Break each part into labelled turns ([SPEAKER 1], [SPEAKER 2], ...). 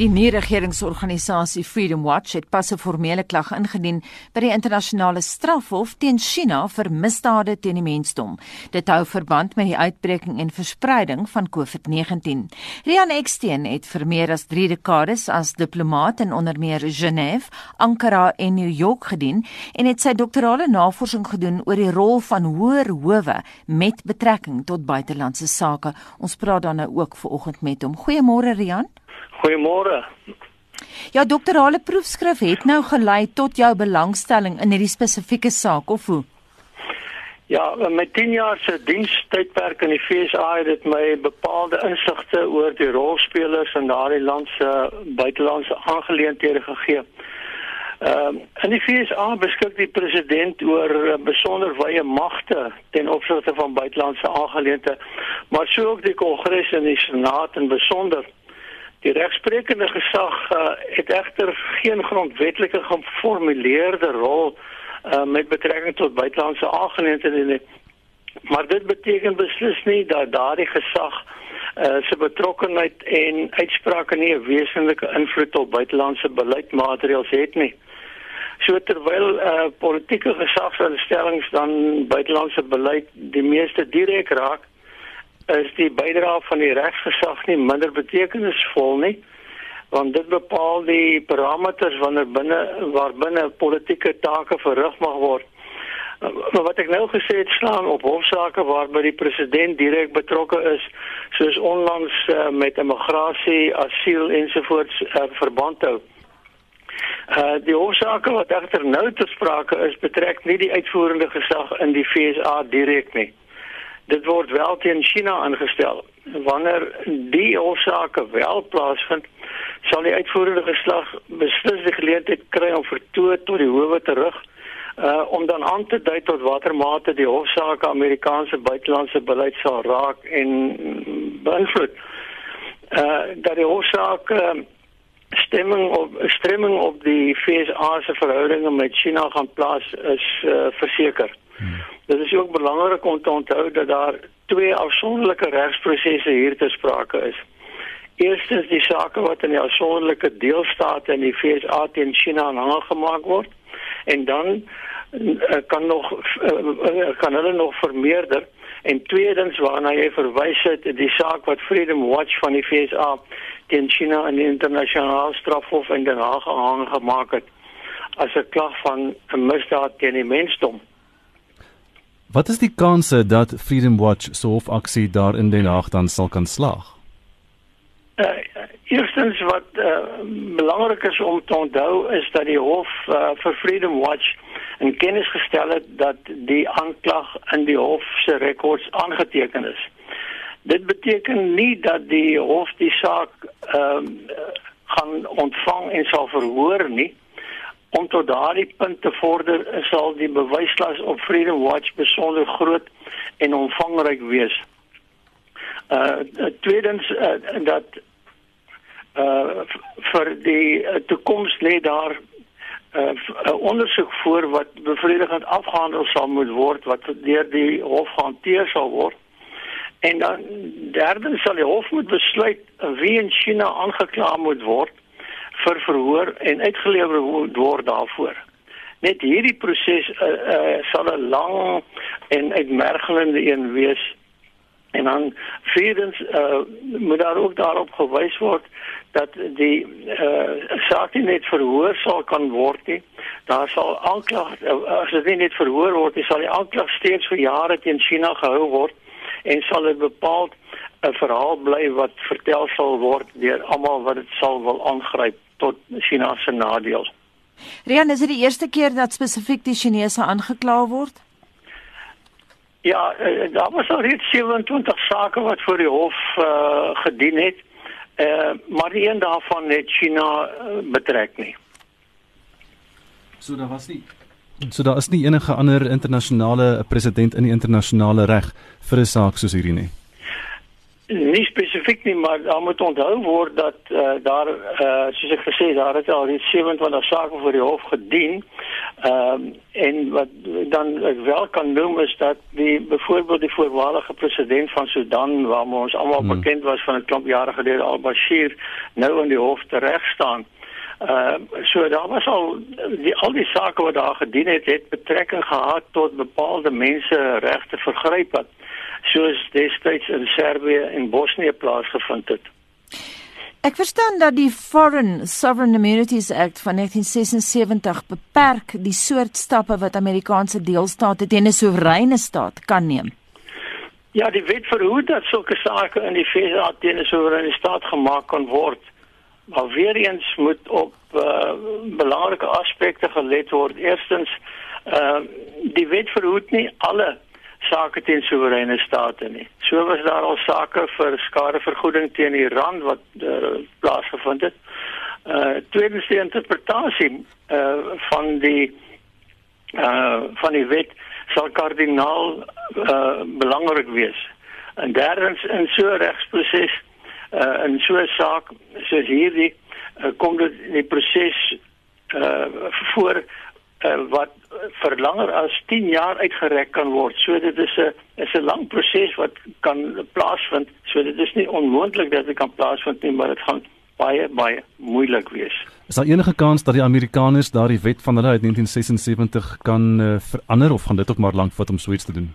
[SPEAKER 1] Die nie-regeringsorganisasie Freedom Watch het pas 'n formele klag ingedien by die internasionale strafhof teen China vir misdade teen die mensdom. Dit hou verband met die uitbreking en verspreiding van COVID-19. Rian Eksteen het vir meer as 3 dekades as diplomaat in onder meer Genève, Ankara en New York gedien en het sy doktorale navorsing gedoen oor die rol van hoër howe met betrekking tot buitelandse sake. Ons praat dan nou ook vanoggend met hom. Goeiemôre Rian.
[SPEAKER 2] Goeiemôre.
[SPEAKER 1] Ja, doktorale proefskrif het nou gelei tot jou belangstelling in hierdie spesifieke saak of hoe?
[SPEAKER 2] Ja, met 10 jaar se dienstydperk in die FSA het dit my bepaalde insigte oor die rolspelers in daardie land se buitelandse aangeleenthede gegee. Ehm uh, in die FSA beskik die president oor besonder wye magte ten opsigte van buitelandse aangeleenthede, maar sou ook die kongres en die senaat in besonder Die regsprekende gesag uh, het egter geen grondwetlike geformuleerde rol uh, met betrekking tot buitelandse aangeleenthede nie. Maar dit beteken beslis nie dat daardie gesag uh, se betrokkeheid en uitsprake nie 'n wesenlike invloed op buitelandse beleidsmaatreëls het nie. So terwyl uh, politieke gesagsinstellings dan buitelandse beleid die meeste direk raak, is die bydrae van die regsgesag nie minder betekenisvol nie want dit bepaal die parameters wanneer binne waar binne politieke take verrig mag word. Maar wat ek nou gesê het slaan op hofsaake waarby die president direk betrokke is, soos onlangs uh, met immigrasie, asiel ensovoorts uh, verband hou. Uh die hofsaake wat egter nou ter sprake is, betrek nie die uitvoerende gesag in die FSA direk nie dit word wel teen China aangestel. Wanneer die hofsaake wel plaasvind, sal die uitvoerende geslag beslis die geleentheid kry om vertoe tot die howe terug uh om dan aan te dui tot watter mate die hofsaake Amerikaanse buitelandse beleid sal raak en beïnvloed. Uh dat die hofsaake uh, stemming op stemming op die FSA se verhoudinge met China gaan plaas is uh, verseker. Hmm. Dit is ook belangrik om te onthou dat daar twee afsonderlike regsprosesse hier te sprake is. Eerstens die sake wat in die afsonderlike deelstate in die FSA teen China aangemaak word en dan uh, kan nog uh, kan hulle nog vermeerder en tweedens waarna jy verwys het die saak wat Freedom Watch van die FSA teen China in die internasionale strafhof in Den Haag aangemaak het as 'n klag van 'n misdaad teen die mensdom.
[SPEAKER 3] Wat is die kanse dat Freedom Watch se hofaksie daar in Den Haag dan sal kan slaag?
[SPEAKER 2] Uh, eerstens wat uh, belangrik is om te onthou is dat die hof uh, vir Freedom Watch in kennis gestel het dat die aanklag in die hof se rekords aangeteken is. Dit beteken nie dat die hof die saak ehm uh, gaan ontvang en sal verhoor nie om tot daardie punt te vorder sal die bewyslas op Freedom Watch besonder groot en omvangryk wees. Uh tweedens uh, dat uh vir die uh, toekoms lê daar 'n uh, ondersoek voor wat bevredigend afgehandel sal moet word wat deur die hof gehanteer sal word. En dan derdens sal die hof moet besluit wie in China aangekla moet word vir verhoor en uitgelewer word daarvoor. Net hierdie proses uh, uh, sal 'n lang en uitmergelende een wees. En dan vierdens uh, moet daar ook daarop gewys word dat die uh, saak nie net verhoor sal kan word nie. Daar sal aanklag uh, as dit nie net verhoor word nie, sal die aanklag steeds vir jare teen China gehou word en sal dit bepaal 'n verhaal bly wat vertel sal word deur almal wat dit sal wil aangryp tot China se nadeel.
[SPEAKER 1] Rian, is dit die eerste keer dat spesifiek die Chinese aangekla word?
[SPEAKER 2] Ja, uh, daar was al reeds 27 sake wat voor die hof uh, gedien het. Uh, maar een daarvan het China uh, betrek nie.
[SPEAKER 3] So daar was nie So daar is nie enige ander internasionale president in die internasionale reg vir 'n saak soos hierdie nie.
[SPEAKER 2] Nie spesifiek nie, maar daar moet onthou word dat uh, daar uh, soos ek gesê daar het al reeds 27 sake voor die hof gedien. Ehm uh, en wat dan ek wel kan noem is dat die byvoorbeeld die voormalige president van Sudan waar ons almal hmm. bekend was van 'n klomp jare gelede al-Bashir nou in die hof tereg staan. Ehm uh, so daar was al die al die sake wat daar gedien het het betrekking gehad tot bepaalde mense regte vergrype soos destyds in Servië en Bosnië plaasgevind het.
[SPEAKER 1] Ek verstaan dat die Foreign Sovereign Immunities Act van 1976 beperk die soort stappe wat Amerikaanse deelstate teen 'n soewereine staat kan neem.
[SPEAKER 2] Ja, die wet verhoed dat sulke sake in die VS teen 'n soewereine staat gemaak kan word. Maar weer eens moet op uh, belangrike aspekte gelet word. Eerstens, uh, die wet verhoed nie alle sake teen soewereine state nie. So was daar al sake vir skadevergoeding teen Iran wat uh, plaasgevind het. Uh tweedens die interpretasie uh van die uh van die wet sal kardinaal uh belangrik wees. En derdens in so 'n regsproses uh in so 'n saak soos hierdie uh, kom dit die proses uh voor uh, wat vir langer as 10 jaar uitgereik kan word. So dit is 'n is 'n lang proses wat kan plaasvind. So dit is nie onmoontlik dat dit kan plaasvind nie, maar dit gaan baie baie moeilik wees.
[SPEAKER 3] Is daar enige kans dat die Amerikaners daardie wet van hulle uit 1976 kan uh, verander of gaan dit ook maar lank vat om so iets te doen?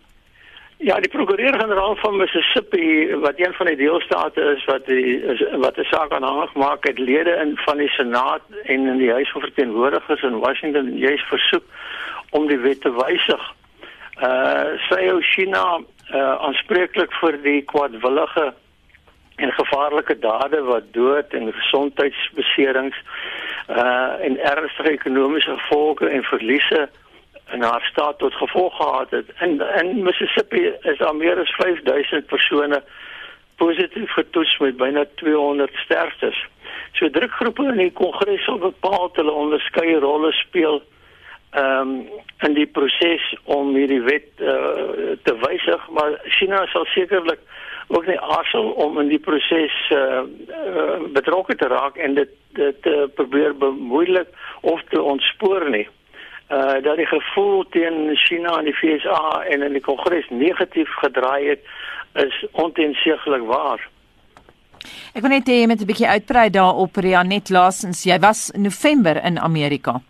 [SPEAKER 2] Ja, die prokureur-generaal van Mississippi wat een van die deelstate is wat die wat 'n saak aanhangig maak het lede in van die Senaat en in die Huis van Verteenwoordigers in Washington juis versoek om die wet te wysig. Uh sy ou China uh aanspreeklik vir die kwadwillige en gevaarlike dade wat dood en gesondheidsbeserings uh en ernstige ekonomiese gevolge en verliese in haar staat tot gevolg gehad het. In in Mississippi is daar meer as 5000 persone positief getoets met byna 200 sterftes. So drukgroepe in die kongres sal bepaal hulle onderskeie rolle speel ehm um, in die proses om hierdie wet uh, te wysig, maar China sal sekerlik ook nie aarzel om in die proses uh, uh, betrokke te raak en dit dit uh, probeer bemoeilik of te ontspoor nie uh dat die gevoel teen China en die FSA en in die Kongres negatief gedraai het is ontenseeglik waar.
[SPEAKER 1] Ek wil net hê jy moet 'n bietjie uitbrei daarop Ria net laasens jy was in November in Amerika.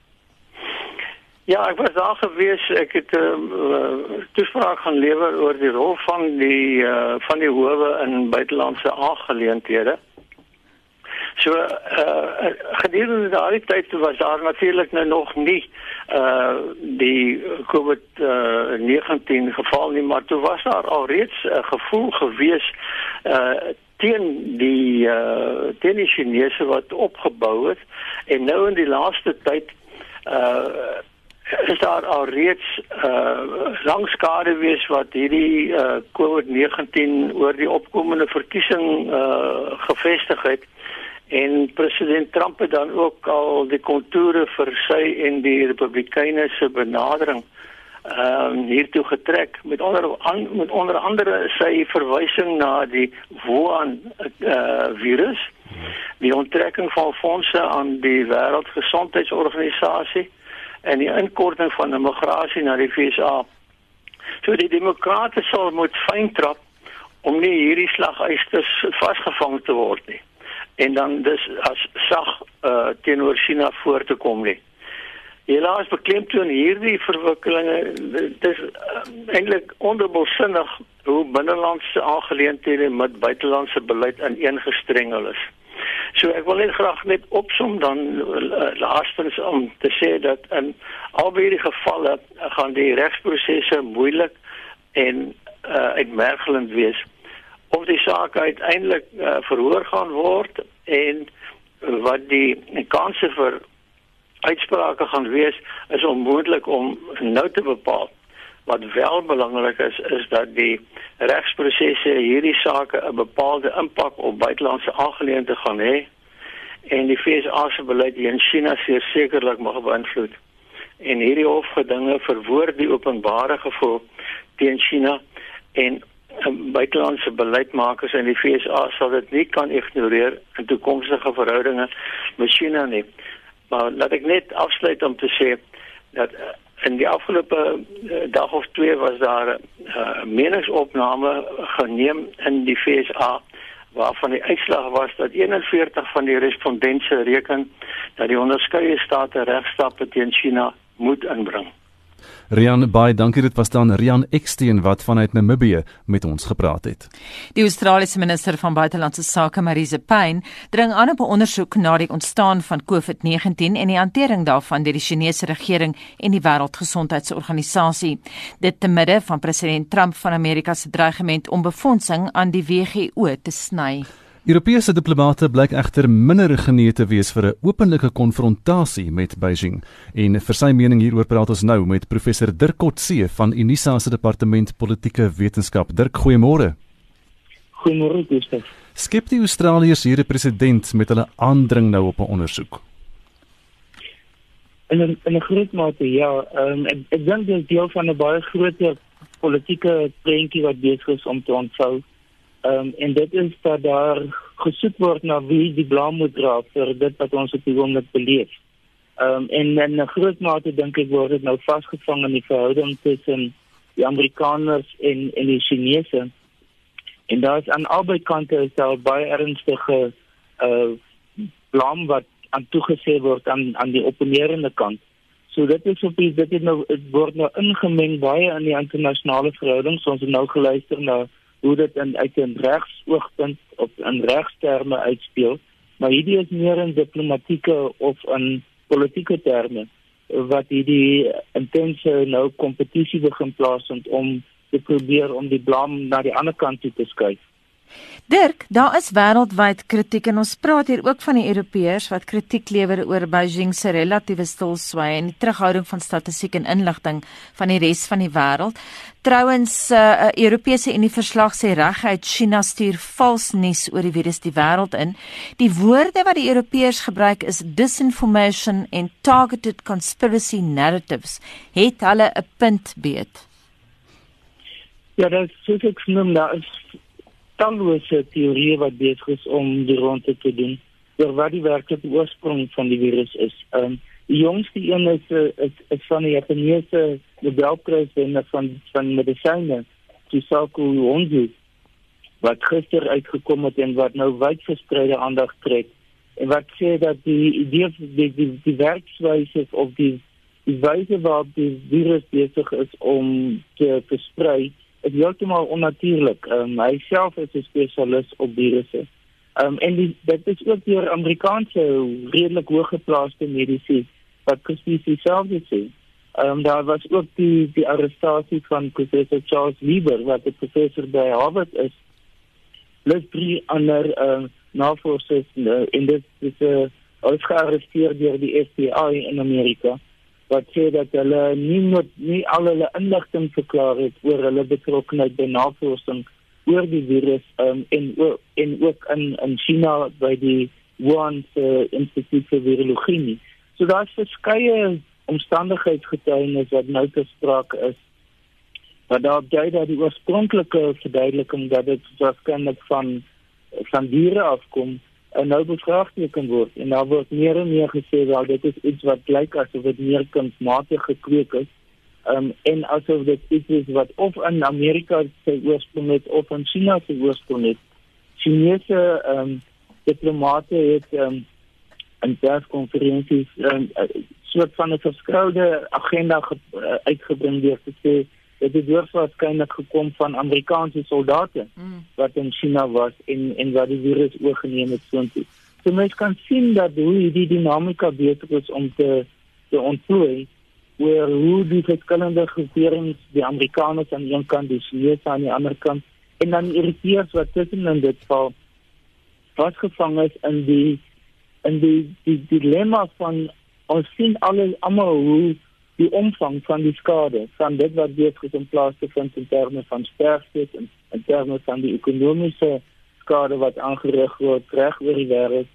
[SPEAKER 2] Ja, ek was daar gewees. Ek het 'n uh, uh, toespraak gaan lewer oor die rol van die uh, van die howe in buitelandse aangeleenthede. So uh gedurende daardie tyd was daar natuurlik nou nog nie uh die COVID-19 uh, geval nie, maar toe was daar al reeds 'n uh, gevoel gewees uh teen die uh teen die Chinese wat opgebou het. En nou in die laaste tyd uh is daar al reeds uh lang skade wees wat hierdie uh COVID-19 oor die opkomende verkiesing uh gevestig het en president Trump het dan ook al die kontoure vir sy en die republikeine se benadering ehm um, hiertoe getrek met onder an, met onder andere sy verwysing na die Wuhan uh, virus die onttrekking van fondse aan die wêreldgesondheidsorganisasie en die inkorting van immigrasie na die VSA. So die demokrate sal moet fyntrap om nie hierdie slaguisters vasgevang te word nie en dan dis as sag uh, teenoor China voor te kom nie. Helaas beklemtoon hierdie verwikkelinge dis uh, eintlik onderbelsinnig hoe binnelandse aangeleenthede met buitelandse beleid ineengestrengel is. So ek wil net graag net opsom dan uh, laastens om te sê dat in albei die gevalle gaan die regsprosesse moeilik en uh, uitmergelend wees of die saak uiteindelik uh, verhoor gaan word en wat die kanse vir uitsprake gaan wees is onmoontlik om nou te bepaal. Wat wel belangrik is is dat die regsprosesse hierdie sake 'n bepaalde impak op buitelandse aangeleenthede gaan hê en die FSA se beleid in China sekerlik mag beïnvloed. En hierdie hofgedinge verwoord die openbare gevoel teen China en buitelandse beleidsmakers in die FSA sal dit nie kan ignoreer in toekomstige verhoudinge met China nie. Maar laat ek net afsluit om te sê dat uh, in die afgelope uh, dag of twee was daar 'n uh, meningsopname geneem in die FSA waarvan die uitslag was dat 41 van die respondente reken dat die onderskeie state regstappe teen China moet inbring.
[SPEAKER 3] Rian baie dankie dit was dan Rian Eksteen wat vanuit Namibië met ons gepraat het.
[SPEAKER 1] Die Australiese minister van buitelandse sake Marise Payne dring aan op 'n ondersoek na die ontstaan van COVID-19 en die hantering daarvan deur die Chinese regering en die Wêreldgesondheidsorganisasie. Dit te midde van president Trump van Amerika se dreigement om befondsing aan die WHO te sny.
[SPEAKER 3] Europese diplomate blyk egter minder genee te wees vir 'n openlike konfrontasie met Beijing. En vir sy mening hieroor praat ons nou met professor Dirk Kotse van Unisa se departement politieke wetenskap. Dirk, goeiemôre.
[SPEAKER 4] Goeiemôre, Gustav.
[SPEAKER 3] Skep die Australiërs hier 'n presedent met hulle aandring nou op 'n ondersoek?
[SPEAKER 4] In 'n in 'n groot mate ja, um, ek ek dink dit is deel van 'n baie groter politieke prentjie wat besig is om te ontvou. Ehm um, en dit is dat daar gesoek word na wie die blame moet dra vir dit wat ons op die oomblik beleef. Ehm um, en in 'n groot mate dink ek word dit nou vasgevang in die verhouding tussen die Amerikaners en en die Chinese. En daar is aan albei kante is daar baie ernstige uh blame wat aan toegesê word aan aan die opponerende kant. So dit is op die dit het nou het word nou ingemeng baie in die internasionale verhoudings. Ons het nou geluister na hoe dit in uit 'n regsoogpunt of in regsterme uitspeel, maar hierdie is meer in diplomatieke of in politieke terme wat hierdie intense nou kompetisie begin plaasvind om te probeer om die blame na die ander kant toe te skuif.
[SPEAKER 1] Dirk, daar is wêreldwyd kritiek en ons praat hier ook van die Europeërs wat kritiek lewer oor Beijing se relatiewe stilswye en die terughouding van statistiek en inligting van die res van die wêreld. Trouwens, 'n uh, Europese Unie verslag sê reguit China stuur vals nuus oor die virus die wêreld in. Die woorde wat die Europeërs gebruik is disinformation en targeted conspiracy narratives. Het hulle 'n punt beet?
[SPEAKER 4] Ja, dit is ek genoem, daar is tallose teorieë wat besig is om die ronde te doen oor wat die werklike oorsprong van die virus is. Ehm um, die jongste een is is, is van die Japaneese Nobelpryswenner van van medisyne, Chisaku Honju, wat gister uitgekom het en wat nou wyd verspreide aandag trek en wat sê dat die idee die die, die werkswyse of die die wyse waarop die virus besig is om te versprei is heeltemal onnatuurlik. Ehm um, hy self is 'n spesialis op virusse. Ehm um, en die, dit is ook deur Amerikaanse redelik hoëgeplaaste mediese wat presies dieselfde sê. Ehm um, daar was ook die die arrestasie van professor Charles Lieber wat 'n professor by Harvard is. Plus drie ander ehm um, navorsers uh, in dit is 'n uh, eh, gearresteer deur die FBI in Amerika wat sê dat hulle nie moet nie al hulle inligting verklaar het oor hulle betrokkeheid by navorsing oor die virus um, en en ook in in China by die Wuhan uh, Instituut vir Virologie. So daar's verskeie omstandigheidsgetuienis wat nou te sprake is. Maar daar dui dat die oorspronklike verduideliking dat dit waarskynlik van van diere afkom en nou bevraagteken word en daar word meer en meer gesê wel dit is iets wat lyk asof dit meer kunsmatig gekweek is. Um, en asof dit iets is wat of in Amerika se oorsprong het of in China se oorsprong het. Chinese um, diplomate het um, in perskonferensies um, soort van 'n verskoude agenda uh, uitgebring deur te sê dit het waarskynlik gekom van Amerikaanse soldate mm. wat in China was en en wat die virus oorgeneem het soontoe. So mens kan sien dat hoe die dinamika besig is om te te ontplooi waar hoe die verskillende groeperings die Amerikaners aan een kant die Chinese aan die ander kant en dan die Europeërs wat tussen in dit val vasgevang is in die in die die dilemma van ons sien alle almal hoe die omvang van die skade van dit wat besig is om plaas te vind in terme van sterftes en in terme van die ekonomiese skade wat aangerig word reg oor die wêreld.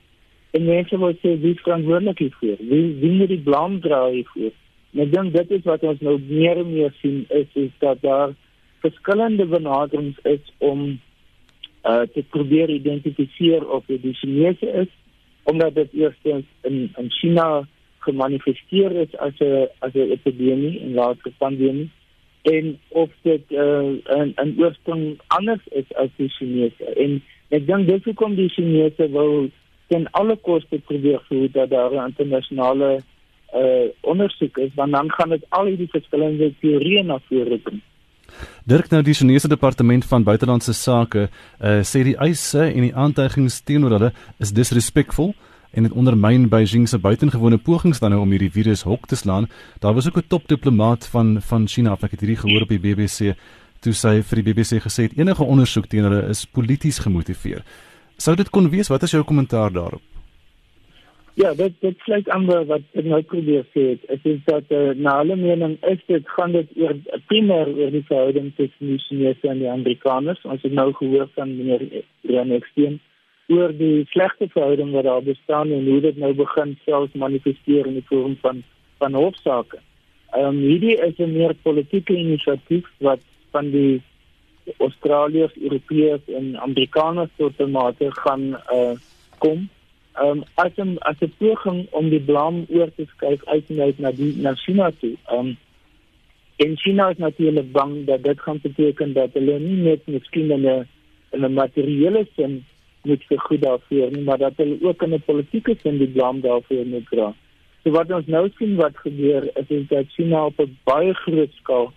[SPEAKER 4] En mense wil sê wie is verantwoordelik hiervoor? Wie wie moet die blame dra hiervoor? En ek dink dit is wat ons nou meer en meer sien is is dat daar verskillende benaderings is om uh te probeer identifiseer of dit die Chinese is omdat dit eerstens in in China gemanifesteer is as 'n as 'n epidemie en later pandemie. En of dit uh, 'n 'n oorsprong anders is as die Chinese. En ek dink dis hoekom die Chinese wil ten alle koste probeer voer dat daar 'n internasionale uh, ondersoek is want dan gaan dit al hierdie verskillende teorieë na vore bring.
[SPEAKER 3] Dirk nou die Chinese departement van buitelandse sake uh, sê die eise en die aantuigings teenoor hulle is disrespekvol en dit ondermyn Beijing se buitengewone pogings dan nou om hierdie virus hok te slaan. Daar was ook 'n topdiplomaat van van China, ek het hierdie gehoor op die BBC, toe sy vir die BBC gesê het enige ondersoek teen hulle is polities gemotiveer. Sou dit kon wees? Wat is jou kommentaar daarop?
[SPEAKER 4] Ja, dit dit sluit aan wat ek nou probeer sê. Dit is dat uh, na alle mening is dit gaan dit eer primêr oor die verhouding tussen die Chinese en die Amerikaners. Ons het nou gehoor van meneer Jan Eksteen oor die slegte verhouding wat daar bestaan en hoe dit nou begin selfs manifesteer in die vorm van van hofsaake. Ehm um, hierdie is 'n meer politieke inisiatief wat van die Australiërs, Europeërs en Amerikaners tot 'n mate gaan uh kom. Ehm um, as 'n as 'n poging om die blame oor te skuif uit na die na China toe. Ehm um, en China is natuurlik bang dat dit gaan beteken dat hulle nie net miskien in 'n in 'n materiële sin moet vir goed daarvoor nie, maar dat hulle ook in 'n politieke sin die blame daarvoor moet dra. So wat ons nou sien wat gebeur is, is dat China op 'n baie groot skaal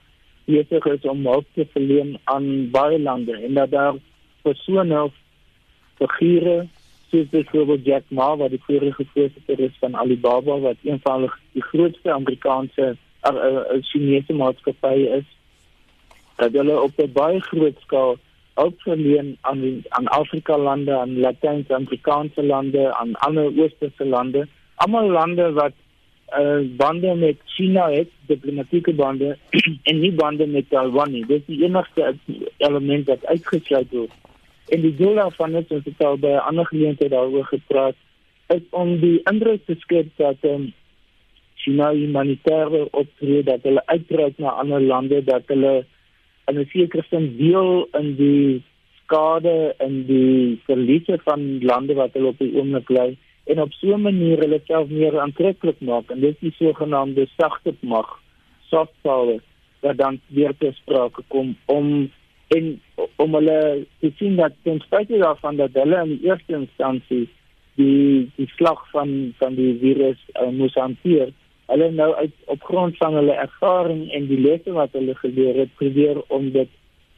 [SPEAKER 4] besig is om hulp te verleen aan baie lande en dat daar persone of figure soos byvoorbeeld Jack Ma wat die vorige voorsitter is van Alibaba wat een van die grootste Amerikaanse uh, uh, Chinese maatskappye is dat hulle op 'n baie groot skaal ook verleen aan aan Afrika lande, aan Latyn-Amerikaanse lande, aan ander oosterse lande, almal lande wat uh, bande met China het, diplomatieke bande en nie bande met Taiwan nie. Dit is die enigste element wat uitgesluit word. En die doel daarvan is ons het al by 'n ander geleentheid daaroor gepraat, is om die indruk te skep dat um, China humanitêre optrede dat hulle uitreik na ander lande, dat hulle en 'n sekere sin deel in die skade en die verliese van lande wat hulle op die oomblik ly en op so 'n manier hulle self meer aantreklik maak. En dit is die sogenaamde sagte mag soft power wat dan weer te sprake kom om en om hulle te sien dat ten spyte daarvan dat hulle in eerste instansie die die slag van van die virus uh, moes hanteer hulle nou uit op grond van hulle ervaring en die lesse wat hulle geleer het probeer om dit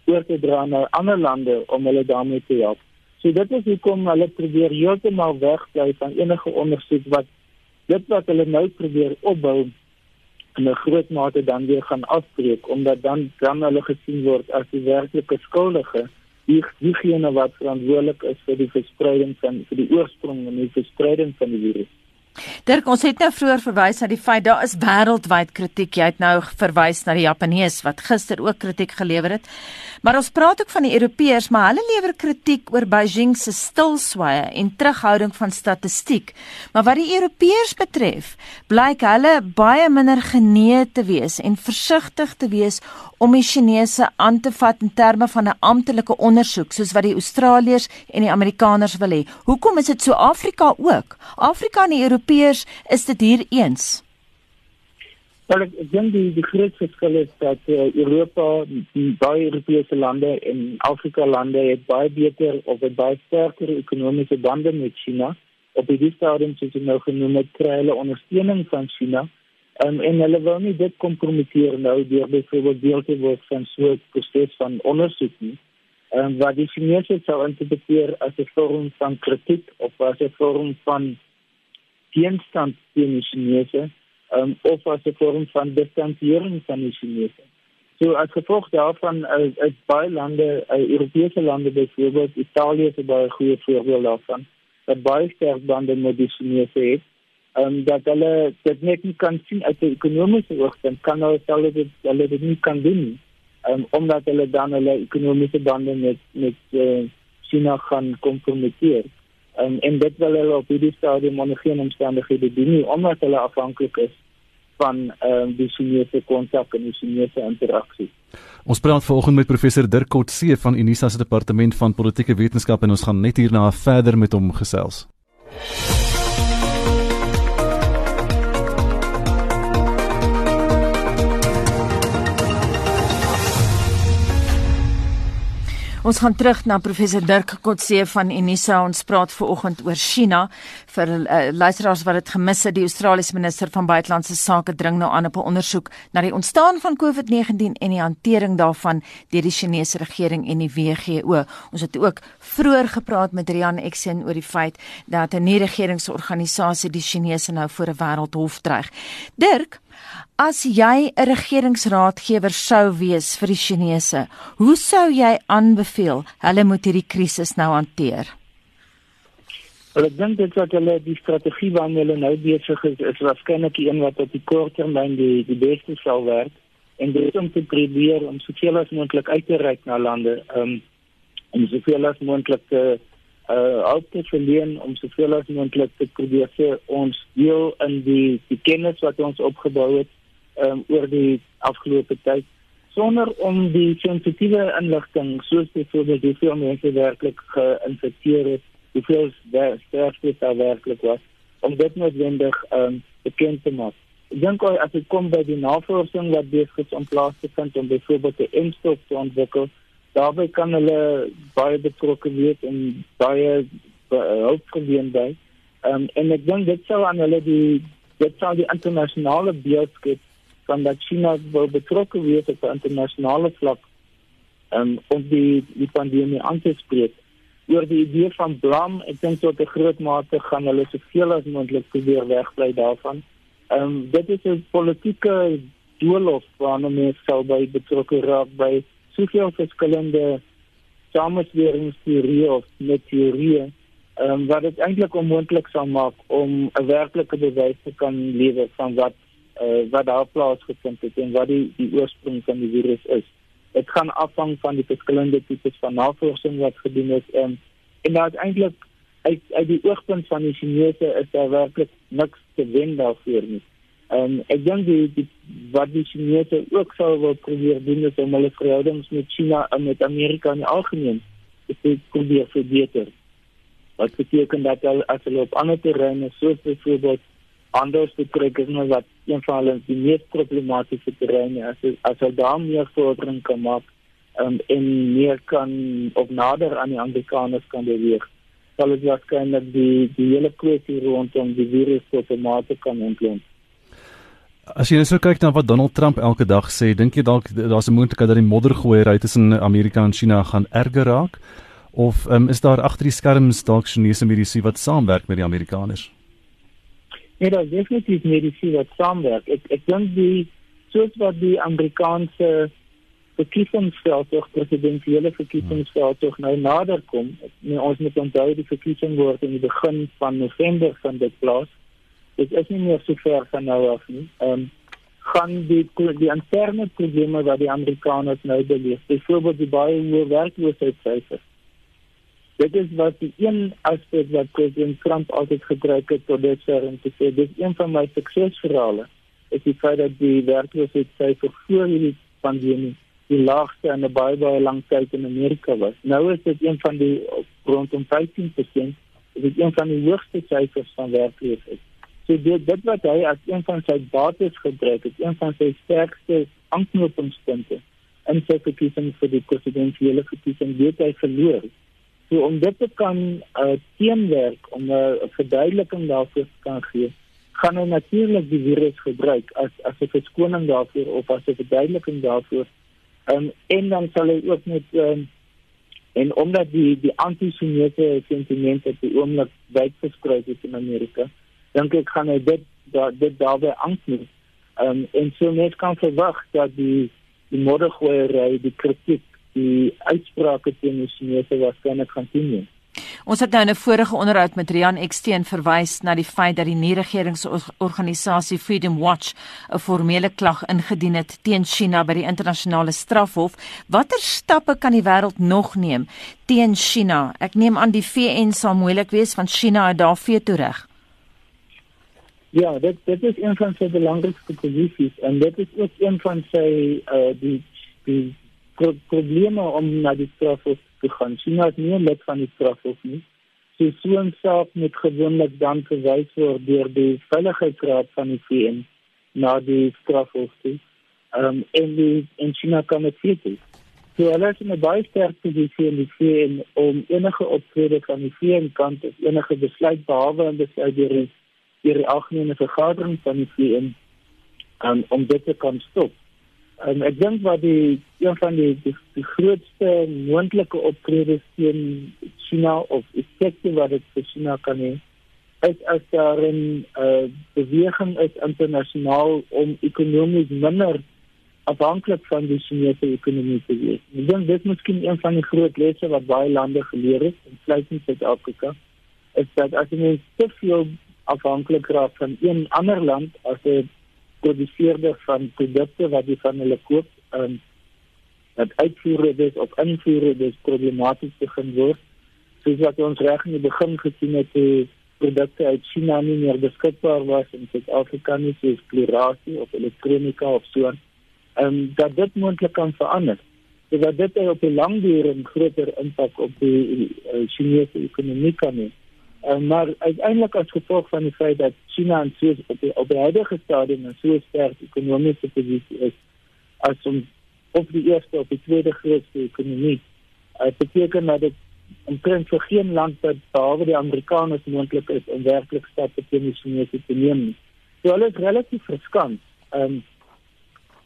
[SPEAKER 4] oor te dra na ander lande om hulle daarmee te help. So dit is hoekom hulle probeer heeltemal wegbly van enige ondersoek wat dit wat hulle nou probeer opbou in 'n groot mate dan weer gaan afbreek omdat dan dan hulle gesien word as die werklike skuldige die diegene wat verantwoordelik is vir die verspreiding van vir die oorsprong en die verspreiding van die virus.
[SPEAKER 1] Dirk, ons het nou vroeër verwys na die feit daar is wêreldwyd kritiek. Jy het nou verwys na die Japaneese wat gister ook kritiek gelewer het. Maar ons praat ook van die Europeërs, maar hulle lewer kritiek oor Beijing se stilswye en terughouding van statistiek. Maar wat die Europeërs betref, blyk hulle baie minder genee te wees en versigtig te wees om die Chinese aan te vat in terme van 'n amptelike ondersoek soos wat die Australiërs en die Amerikaners wil hê. Hoekom is dit so Afrika ook? Afrika en die Europeërs is dit hier eens.
[SPEAKER 4] Wel ek dink die die grootste verskil is dat uh, Europa, die baie Europese lande en Afrika lande het baie beter of het baie sterker ekonomiese bande met China. Op die stadium soos jy nou genoem het, kry hulle ondersteuning van China. Um, en hulle wil nie dit kompromiteer nou deur byvoorbeeld deel te word van so 'n proses van ondersoek nie. Ehm um, wat die Chinese sou interpreteer as 'n vorm van kritiek of as 'n vorm van teenstand teen die Chinese um, of as 'n vorm van distansiering van die Chinese. So as gevolg daarvan is, is baie lande, uh, Europese lande byvoorbeeld Italië is 'n baie goeie voorbeeld daarvan, dat baie sterk bande met die Chinese het. Um, dat hulle dit net nie kan sien uit 'n ekonomiese oogpunt kan hulle self dit hulle dit nie kan doen um, omdat hulle dan hulle ekonomiese bande met met uh, China gaan kompromiteer. Um, en dit wil hulle op hierdie stadium onder geen omstandighede doen nie omdat hulle afhanklik is van ehm uh, die Chinese kontak en die Chinese interaksie.
[SPEAKER 3] Ons praat vanoggend met professor Dirk Kotse van Unisa se departement van politieke wetenskap en ons gaan net hierna verder met hom gesels.
[SPEAKER 1] Ons gaan terug na professor Dirk Kotse van Unisa. Ons praat veraloggend oor China. Vir uh, luisteraars wat dit gemis het, die Australiese minister van buitelandse sake dring nou aan op 'n ondersoek na die ontstaan van COVID-19 en die hantering daarvan deur die Chinese regering en die WGO. Ons het ook vroeër gepraat met Rian Exen oor die feit dat 'n nie-regeringsorganisasie die Chinese nou voor 'n wêreldhof dreig. Dirk, As jy 'n regeringsraadgewer sou wees vir die Chinese, hoe sou jy aanbeveel hulle moet hierdie krisis nou hanteer?
[SPEAKER 4] Wel, ek dink dit wat hulle die strategie waarmee hulle nou besig is, is waarskynlik een wat op die kort termyn die die beste sal werk en dit om te probeer om soveel as moontlik uit te reik na lande, um, om soveel as moontlik te uh ook te verleen om soveel as moontlik te probeer sê ons deel in die die kennis wat ons opgebou het um, oor die afgelope tyd sonder om die sensitiewe inligting soos byvoorbeeld hoeveel mense werklik geïnfekteer is, hoeveel sterfte daar werklik was, om dit noodwendig um, bekend te maak. Ek dink as dit kom by die navorsing wat besig is om plaas te vind om byvoorbeeld 'n impfstof te ontwikkel, daarbey kan hulle baie betrokke wees en baie hulp verleen by. Um, en ek dink dit sou aan hulle die dit sou die internasionale beeld skep van dat China wil betrokke wees op 'n internasionale vlak um, om die die pandemie aan te spreek. Oor die idee van blam, ek dink tot 'n groot mate gaan hulle soveel as moontlik probeer wegbly daarvan. Ehm um, dit is 'n politieke doolhof waarna mense sou by betrokke raak by soveel verskillende samesweringsteorieë of net teorieë ehm um, wat dit eintlik onmoontlik sou maak om 'n werklike bewys te kan lewer van wat uh, wat daar plaasgevind het en wat die die oorsprong van die virus is. Dit gaan afhang van die verskillende tipes van navorsing wat gedoen is en en daar is eintlik uit uit die oogpunt van die Chinese is daar werklik niks te wen daarvoor nie. En ek dink die, die wat die Chinese ook sou wil probeer doen is om hulle verhoudings met China en met Amerika in algemeen te probeer verbeter. Wat beteken dat hulle as hulle op ander terreine soos byvoorbeeld anders te kry is nou wat een van hulle die mees problematiese terreine as as hulle daar meer vordering kan maak um, en meer kan op nader aan die Amerikaners kan beweeg sal dit waarskynlik die die hele kwessie rondom die virus tot 'n mate kan ontloop.
[SPEAKER 3] As jy net so kyk na wat Donald Trump elke dag sê, dink jy dalk daar's 'n moontlikheid dat die moddergooiery tussen Amerika en China gaan erger raak of um, is daar agter die skerms dalk Chinese mediese wat saamwerk met die Amerikaners?
[SPEAKER 4] Nee, dat is definitief medici wat saamwerk. Ek ek dink die soos wat die Amerikaanse verkiesingsveld of presidentsiële verkiesingsveld tog nou nader kom. Nee, ons moet onthou die verkiesing word in die begin van November van dit plaas. Dit is nie meer so ver van nou af nie. Ehm um, gaan die die interne probleme wat die Amerikaners nou beleef, byvoorbeeld die baie hoë werkloosheidsyfers Dit is wat die een aspek wat president Trump altyd gebruik het tot dusver om te sê dis een van my suksesverhale. Is die feit dat die werkloosheidsyfer voor hierdie pandemie die laagste in 'n baie baie lang tyd in Amerika was. Nou is dit een van die rondom 15%, is dit een van die hoogste syfers van werkloosheid. So dit dit wat hy as een van sy bates gebruik het, een van sy sterkste aanknopingspunte in sy verkiesing vir die presidentsiële verkiesing, het hy verloor. So om dit te kan uh, teenwerk om 'n uh, verduideliking daarvoor te kan gee, gaan hy natuurlik die virus gebruik as as 'n verskoning daarvoor of as 'n verduideliking daarvoor. Um, en dan sal hy ook met um, en omdat die die anti-Chinese sentimente op die oomblik wyd versprei is in Amerika, dink ek gaan hy dit da, dit daarbey aanknoop. Um, en so net kan verwag dat die die moddergooiery, die kritiek die uitsprake teen die Chinese waarskynlik gaan toeneem.
[SPEAKER 1] Ons het nou in 'n vorige onderhoud met Rian Eksteen verwys na die feit dat die nie-regeringsorganisasie Freedom Watch 'n formele klag ingedien het teen China by die internasionale strafhof. Watter stappe kan die wêreld nog neem teen China? Ek neem aan die VN sal moeilik wees van China uit daar veto reg.
[SPEAKER 4] Ja, dit dit is een van sy belangrikste posisies en dit is ook een van sy uh die die pro probleme om na die strafhof te gaan. China is nie lid van die strafhof nie. Sy soen saak met gewoonlik dan verwys word deur die veiligheidsraad van die VN na die strafhof toe. Um en die en China kan dit sien. So hulle is in 'n baie sterk posisie in die VN om enige optrede van die VN kant of enige besluit behalwe en besluit deur die deur die algemene vergadering van die VN um, om dit te kan stop. En ek dink wat die een van die die, die grootste moontlike optredes teen China of effekte wat dit vir China kan hê is as daar 'n uh, beweging is internasionaal om ekonomies minder afhanklik van die Chinese ekonomie te wees. Ek dink dit is miskien een van die groot lesse wat baie lande geleer het, insluitend Suid-Afrika, is dat as jy te veel afhanklik raak van een ander land as 'n produseerder van produkte wat jy van hulle koop, ehm um, dat uitvoere dis of invoere dis problematies begin word. Soos wat ons reg in die begin gesien het, die produkte uit China nie meer beskikbaar was in Suid-Afrika nie, soos klerasie of elektronika of so. Ehm um, dat dit moontlik kan verander. So dat dit op 'n langduur 'n groter impak op die uh, Chinese ekonomie kan hê. Uh, maar uiteindelik as gevolg van die feit dat China en so op die op die huidige stadium 'n so sterk ekonomiese posisie is as om op die eerste of die tweede grootste ekonomie. Uh, beteken dat dit omtrent vir geen land wat behalwe die Amerikaners moontlik is om werklik stappe teen die Chinese te neem. So hulle is relatief verskant. Ehm um,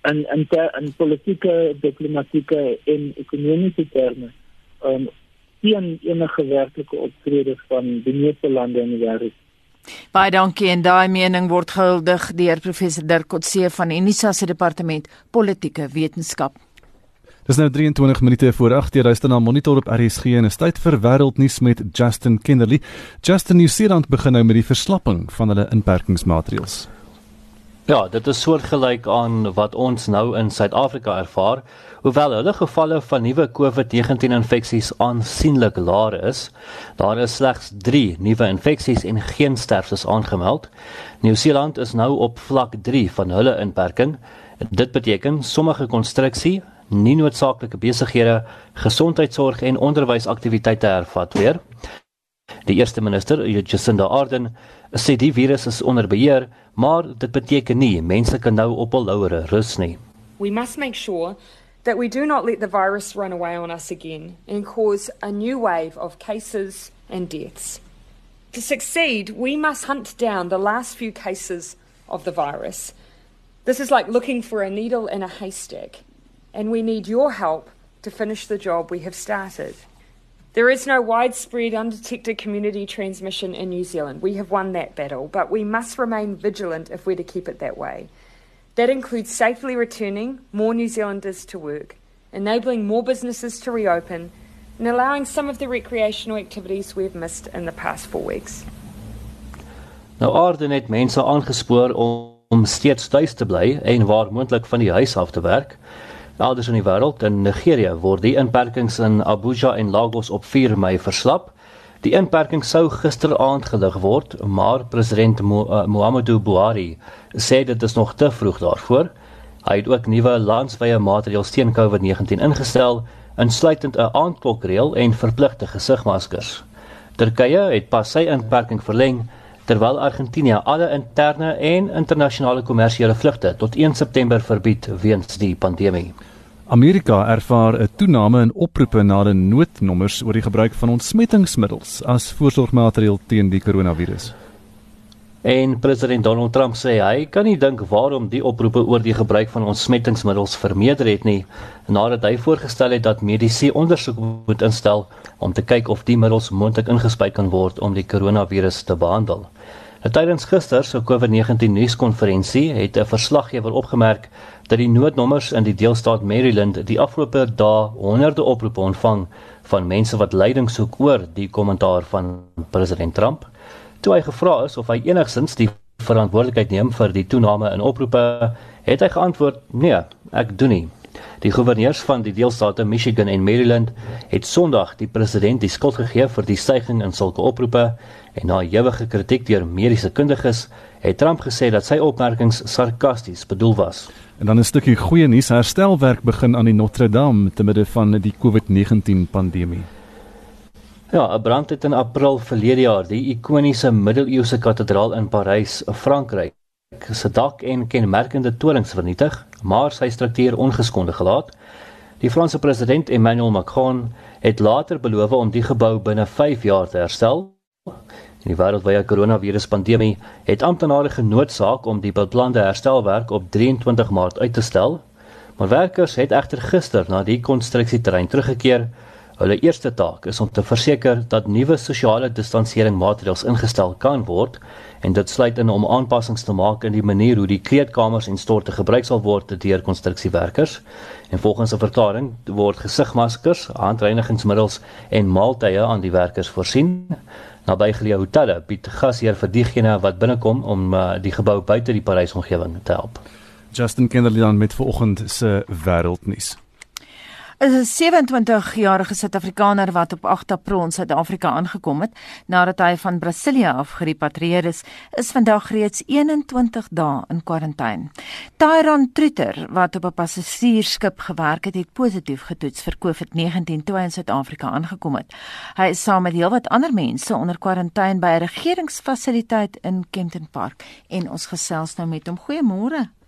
[SPEAKER 4] en en ter, en politieke, diplomatieke en ekonomiese terme. Ehm um, teen enige werklike optrede van die meeste lande in die wêreld.
[SPEAKER 1] Baie dankie en daai mening word gehuldig deur professor Dirk Kotse van Unisa se departement politieke wetenskap.
[SPEAKER 3] Dis nou 23 minute voor 8:00 jy luister na Monitor op RSG en is tyd vir wêreldnuus met Justin Kennerly. Justin New Zealand begin nou met die verslapping van hulle inperkingsmaatreëls.
[SPEAKER 5] Ja, dit is soortgelyk aan wat ons nou in Suid-Afrika ervaar. Hoewel hulle gevalle van nuwe COVID-19 infeksies aansienlik laer is, daar is slegs 3 nuwe infeksies en geen sterftes aangemeld. Nieu-Seeland is nou op vlak 3 van hulle inperking. Dit beteken sommige konstruksie, nie noodsaaklike besighede, gesondheidsorg en onderwysaktiwiteite hervat weer. Die eerste minister, Jacinda Ardern, sê die virus is onder beheer, maar dit beteken nie mense kan nou op hul laure rus nie.
[SPEAKER 6] We must make sure that we do not let the virus run away on us again and cause a new wave of cases and deaths. To succeed, we must hunt down the last few cases of the virus. This is like looking for a needle in a haystack, and we need your help to finish the job we have started. There is no widespread undetected community transmission in New Zealand. We have won that battle, but we must remain vigilant if we're to keep it that way. That includes safely returning more New Zealanders to work, enabling more businesses to reopen, and allowing some of the recreational activities we've missed in the past 4 weeks.
[SPEAKER 5] Nou Arden het mense aangespoor om, om steeds tuis te bly en waar moontlik van die huis af te werk. Elders in die wêreld, in Nigerië, word die inperkings in Abuja en Lagos op 4 Mei verslap. Die inperking sou gisteraand gelig word, maar president Mo uh, Muhammadu Buhari sê dit is nog te vroeg daarvoor. Hy het ook nuwe landswye maatreëls teen COVID-19 ingestel, insluitend 'n aandklokreël en verpligte gesigmaskers. Turkye het pas sy inperking verleng terwyl Argentinië alle interne en internasionale kommersiële vlugte tot 1 September verbied weens die pandemie.
[SPEAKER 3] Amerika ervaar 'n toename in oproepe na die noodnommers oor die gebruik van ontsmettingsmiddels as voorsorgmaatreël teen die koronavirus.
[SPEAKER 5] En president Donald Trump sê hy kan nie dink waarom die oproepe oor die gebruik van ontsmettingsmiddels vermeerder het nie nadat hy voorgestel het dat mediese ondersoek moet instel om te kyk of die middels moontlik ingespuit kan word om die koronavirus te behandel. Tydens gister se COVID-19 nuuskonferensie het 'n verslaggewer opgemerk dat die noodnommers in die deelstaat Maryland die afgelope dae honderde oproepe ontvang van mense wat leiding soek oor die kommentaar van president Trump. Toe hy gevra is of hy enigstens die verantwoordelikheid neem vir die toename in oproepe, het hy geantwoord: "Nee, ek doen nie." Die goewerneurs van die deelstate Michigan en Maryland het Sondag die president die skuld gegee vir die stygings in sulke oproepe en na ewige kritiek deur mediese kundiges het Trump gesê dat sy opmerkings sarkasties bedoel was.
[SPEAKER 3] En dan 'n stukkie goeie nuus, herstelwerk begin aan die Notre Dame te midde van die COVID-19 pandemie.
[SPEAKER 5] Ja, 'n brand het in April verlede jaar die ikoniese middeleeuse kathedraal in Parys, Frankryk, se dak en kenmerkende torings vernietig, maar sy struktuur ongeskonde gelaat. Die Franse president Emmanuel Macron het later beloof om die gebou binne 5 jaar te herstel. In die wêreldwye koronaviruspandemie het amptenare genoodsaak om die beplande herstelwerk op 23 Maart uit te stel, maar werkers het egter gister na die konstruksieterrein teruggekeer Hulle eerste taak is om te verseker dat nuwe sosiale distansiering maatreëls ingestel kan word en dit sluit in om aanpassings te maak in die manier hoe die kleedkamers en storte gebruik sal word deur konstruksiewerkers. En volgens 'n verklaring word gesigmaskers, handreinigingsmiddels en maaltye aan die werkers voorsien. Nabygeleë hotelle bied gasheer vir diegene wat binnekom om uh, die gebou buite die Parys omgewing te help.
[SPEAKER 3] Justin Kennerly met vanoggend se wêreldnuus
[SPEAKER 1] 'n 27-jarige Suid-Afrikaner wat op 8 April in Suid-Afrika aangekom het nadat hy van Brasilië af gerepatrieer is, is vandag reeds 21 dae in kwarantyne. Tyron Trutter, wat op 'n passasiersskip gewerk het, het positief getoets vir COVID-19 toe hy in Suid-Afrika aangekom het. Hy is saam met heelwat ander mense onder kwarantyne by 'n regeringsfasiliteit in Kempton Park en ons gesels nou met hom. Goeiemôre.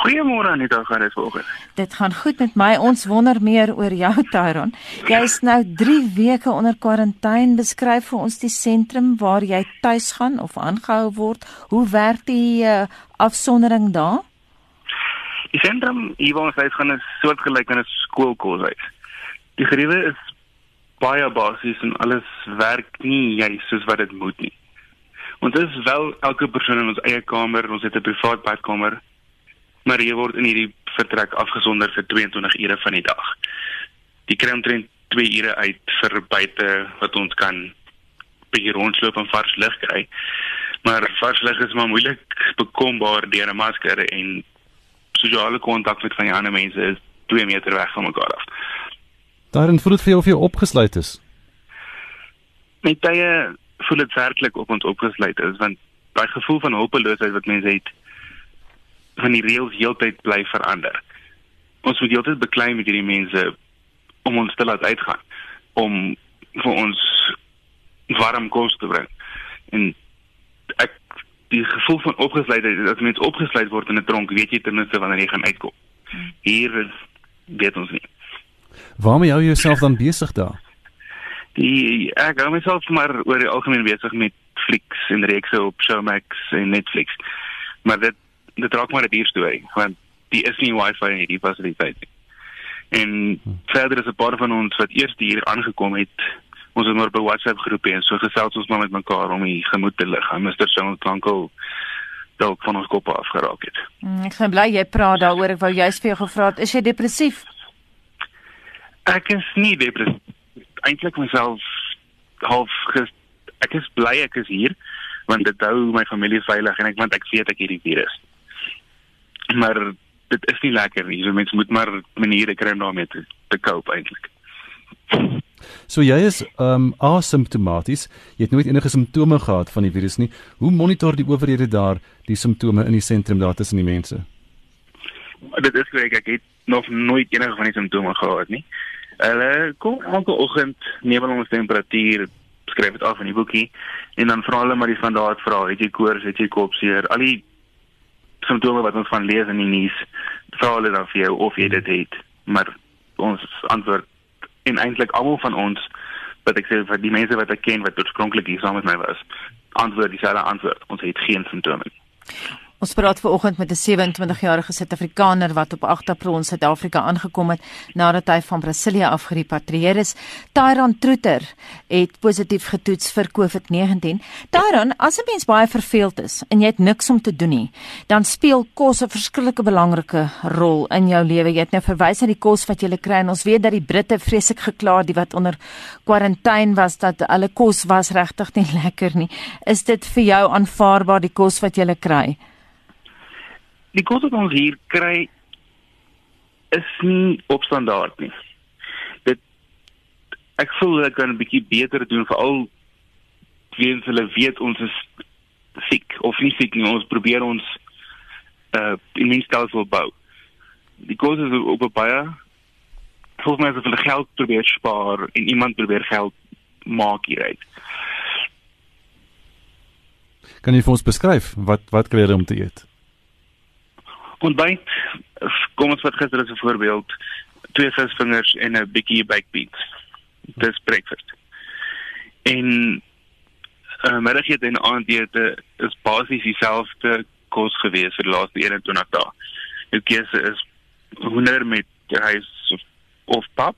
[SPEAKER 7] Goeiemôre Anita, gaan dit vanoggend?
[SPEAKER 1] Dit gaan goed met my. Ons wonder meer oor jou, Tyron. Jy is nou 3 weke onder kwarantyne. Beskryf vir ons die sentrum waar jy tuis gaan of aangehou word. Hoe werk die uh, afsondering daar?
[SPEAKER 7] Die sentrum hier waar ons huis gaan is soortgelyk aan 'n skoolkoshuis. Die geriewe is baie basies en alles werk nie juis soos wat dit moet nie. Ons is wel elke persoon in ons eie kamer, ons het 'n privaat badkamer maar jy word in hierdie vertrek afgesonder vir 22 ure van die dag. Die kry omtrent 2 ure uit vir buite wat ons kan bietjie rondloop en vars lug kry. Maar vars lug is maar moeilik bekombaar deur 'n masker en sosiale kontak met van die ander mense is 2 meter weg van mekaar af.
[SPEAKER 3] Daarin voel dit vir jou of jy opgesluit is.
[SPEAKER 7] Met tye voel dit werklik op ons opgesluit is want daai gevoel van hulpeloosheid wat mense het van die reëls heeltyd bly verander. Ons moet heeltyd beklei met hierdie mense om ons te laat uitgaan om vir ons warm kos te bring. En ek die gevoel van opgesluitheid as mens opgesluit word in 'n tronk, weet jy ten minste wanneer jy gaan uitkom. Hier is weet ons nie.
[SPEAKER 3] Waarom jy jouself dan besig daar?
[SPEAKER 7] Die ek hou myself maar oor die algemeen besig met flieks en reekse op Showmax en Netflix. Maar dit dit raak maar 'n duur storie want die is nie wifi in hierdie fasiliteit nie. En hm. verder is 'n paar van ons wat eers hier aangekom het, ons het maar by WhatsApp groepe en so gesels ons maar met mekaar om die gemoed te lig. En Mr. Song Klanko dalk van ons kop af geraak het.
[SPEAKER 1] Hmm, ek is bly jy praat daaroor. Ek wou juist vir jou gevra het, is jy depressief?
[SPEAKER 7] Ek is nie depressief. Eintlik myself half ges ek is bly ek is hier want dit hou my familie veilig en ek want ek weet ek het die virus maar dit is nie lekker nie. So mense moet maar maniere kry om daarmee te, te cope eintlik.
[SPEAKER 3] So jy is ehm um, asymptomaties. Jy het nooit enige simptome gehad van die virus nie. Hoe monitor die owerhede daar die simptome in die sentrum daar tussen die mense?
[SPEAKER 7] Dit is reg ek het nog nooit enige van die simptome gehad nie. Hulle kom elke oggend neem hulle ons temperatuur, skryf dit af in die boekie en dan vra hulle maar die standaard vrae, het jy koors, het jy kopseer, al die simptome wat ons van lees in die nuus, vra hulle dan vir jou of jy dit het. Maar ons antwoord en eintlik almal van ons wat ek sê vir die mense wat ek ken wat oorspronklik hier saam met my was, antwoord dieselfde antwoord. Ons het geen simptome nie.
[SPEAKER 1] Ons praat ver oggend met 'n 27-jarige Suid-Afrikaner wat op 8 April in Suid-Afrika aangekom het nadat hy van Brasilië af gerepatrieer is. Tyron Troeter het positief getoets vir COVID-19. Tyron, as 'n mens baie verveeld is en jy het niks om te doen nie, dan speel kos 'n verskillike belangrike rol in jou lewe. Jy het nou verwys na die kos wat jy kry en ons weet dat die Britte vreeslik gekla die wat onder kwarantyne was dat hulle kos was regtig nie lekker nie. Is dit vir jou aanvaarbaar die kos wat jy kry?
[SPEAKER 7] Die kos wat ons hier kry is nie op standaard nie. Dit ek voel hulle kan 'n bietjie beter doen veral weens hulle weet ons is siek of nie siek nie, ons probeer ons uh immuunstelsel bou. Die kos is op 'n baie volgens my asof hulle geld probeer spaar en iemand probeer geld maak hieruit.
[SPEAKER 3] Kan jy vir ons beskryf wat wat kry jy om te eet?
[SPEAKER 7] Ontbyt, kom ons vat gister as 'n voorbeeld, twee visvingers en 'n bietjie baked beans. Dis breakfast. En uh, middagete en aandete is basies dieselfde kos gewees vir die laaste 21 dae. Jou keuse is hoender met rys of, of pap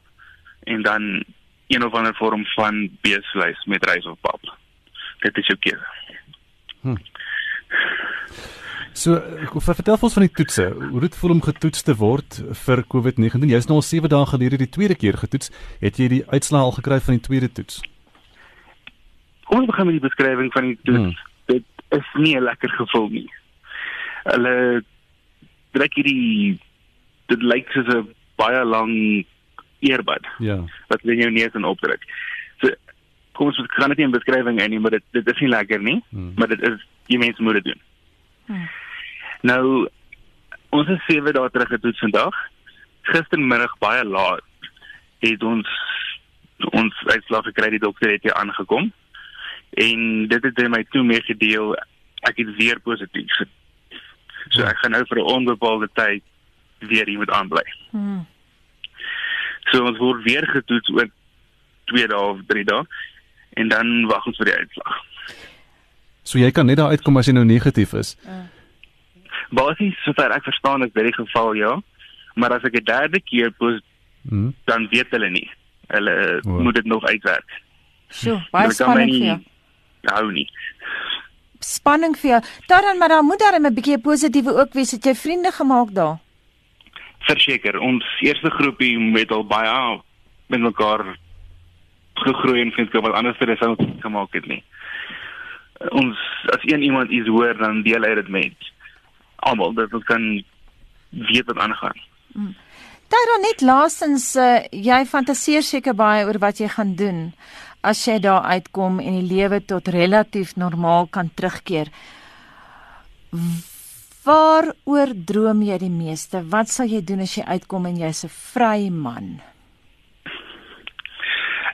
[SPEAKER 7] en dan een of ander vorm van beesvleis met rys of pap. Dit is jou keuse. Hm.
[SPEAKER 3] So, vertel ons van die toetse. Hoe dit voel om getoets te word vir COVID-19? Jy's nou al 7 dae gelede die tweede keer getoets. Het jy die uitslae al gekry van die tweede toets?
[SPEAKER 7] Kom ons begin met die beskrywing van die toets. Hmm. Dit is nie 'n lekker gevoel nie. Hulle trek hierdie dit lyk soos 'n baie lang earbud.
[SPEAKER 3] Ja.
[SPEAKER 7] Wat in jou neus en opdruk. So kom ons kan dit nie in beskrywing nie, maar dit dit is nie lekker nie, hmm. maar dit is jy mens moet dit doen. Hmm. Nou ons is 7 dae terug getoets vandag. Gistermiddag baie laat het ons ons uitslag gekry die dokter het hier aangekom. En dit het my toe meegedeel ek het weer positief. So ek gaan nou vir 'n onbepaalde tyd weer hier moet aanbly. Hmm. So ons word weer getoets oor 2 dae of 3 dae en dan wag ons vir die uitslag.
[SPEAKER 3] So jy kan net daar uitkom as jy nou negatief is. Uh
[SPEAKER 7] basies sover ek verstaan is dit die geval ja. Maar as ek 'n derde keer pos hmm. dan weet hulle nie. Hulle wow. moet dit nog uitwerk.
[SPEAKER 1] So baie spanning vir jou.
[SPEAKER 7] hou nie.
[SPEAKER 1] Spanning vir jou. Dan maar dan moet daar 'n bietjie positiewe ook wees. Het jy vriende gemaak daar?
[SPEAKER 7] Verseker ons eerste groepie met al baie met mekaar gegroei en vriendskap wat anders vir ons gemaak het nie ons as een iemand iets hoor dan deel hy dit met almal dat ons kan weet wat aangaan. Hmm.
[SPEAKER 1] Daar net laasens uh, jy fantasieer seker baie oor wat jy gaan doen as jy daar uitkom en die lewe tot relatief normaal kan terugkeer. Waaroor droom jy die meeste? Wat sal jy doen as jy uitkom en jy's 'n vry man?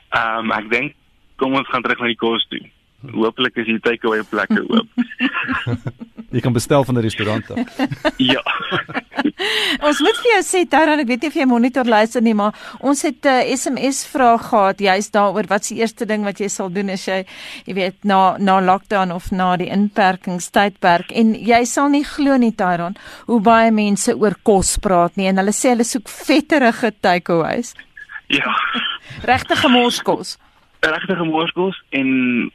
[SPEAKER 7] Ehm um, ek dink kom ons gaan terug na die kos toe. Hoopelik is die takeaway plekke oop.
[SPEAKER 3] Jy kan bestel van 'n restaurant af.
[SPEAKER 7] ja.
[SPEAKER 1] ons moet vir jou sê Taran, ek weet nie of jy monitor luister nie, maar ons het 'n uh, SMS vraag gehad juist daaroor wat se eerste ding wat jy sal doen as jy jy weet na na lockdown of na die inperkingstydperk en jy sal nie glo nie Taran hoe baie mense oor kos praat nie en hulle sê hulle soek vetterige takeaways.
[SPEAKER 7] Ja.
[SPEAKER 1] Regte gemorskos.
[SPEAKER 7] Regte gemorskos en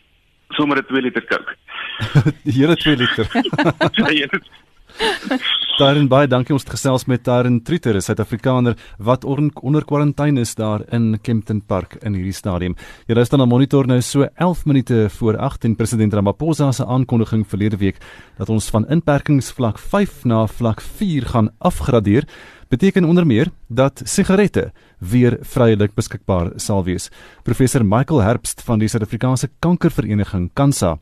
[SPEAKER 7] sommer 'n 2 liter Coke.
[SPEAKER 3] Die hele 2 liter. Daarin baie dankie ons het gesels met Darren Truter, 'n Suid-Afrikaner wat onder kwarantyne is daar in Kempton Park in hierdie stadium. Jy luister na Monitor nou so 11 minute voor 8 en president Ramaphosa se aankondiging verlede week dat ons van inperkingsvlak 5 na vlak 4 gaan afgradeer beteken onder meer dat sigarette weer vrylik beskikbaar sal wees. Professor Michael Herbst van die Suid-Afrikaanse Kankervereniging Kansa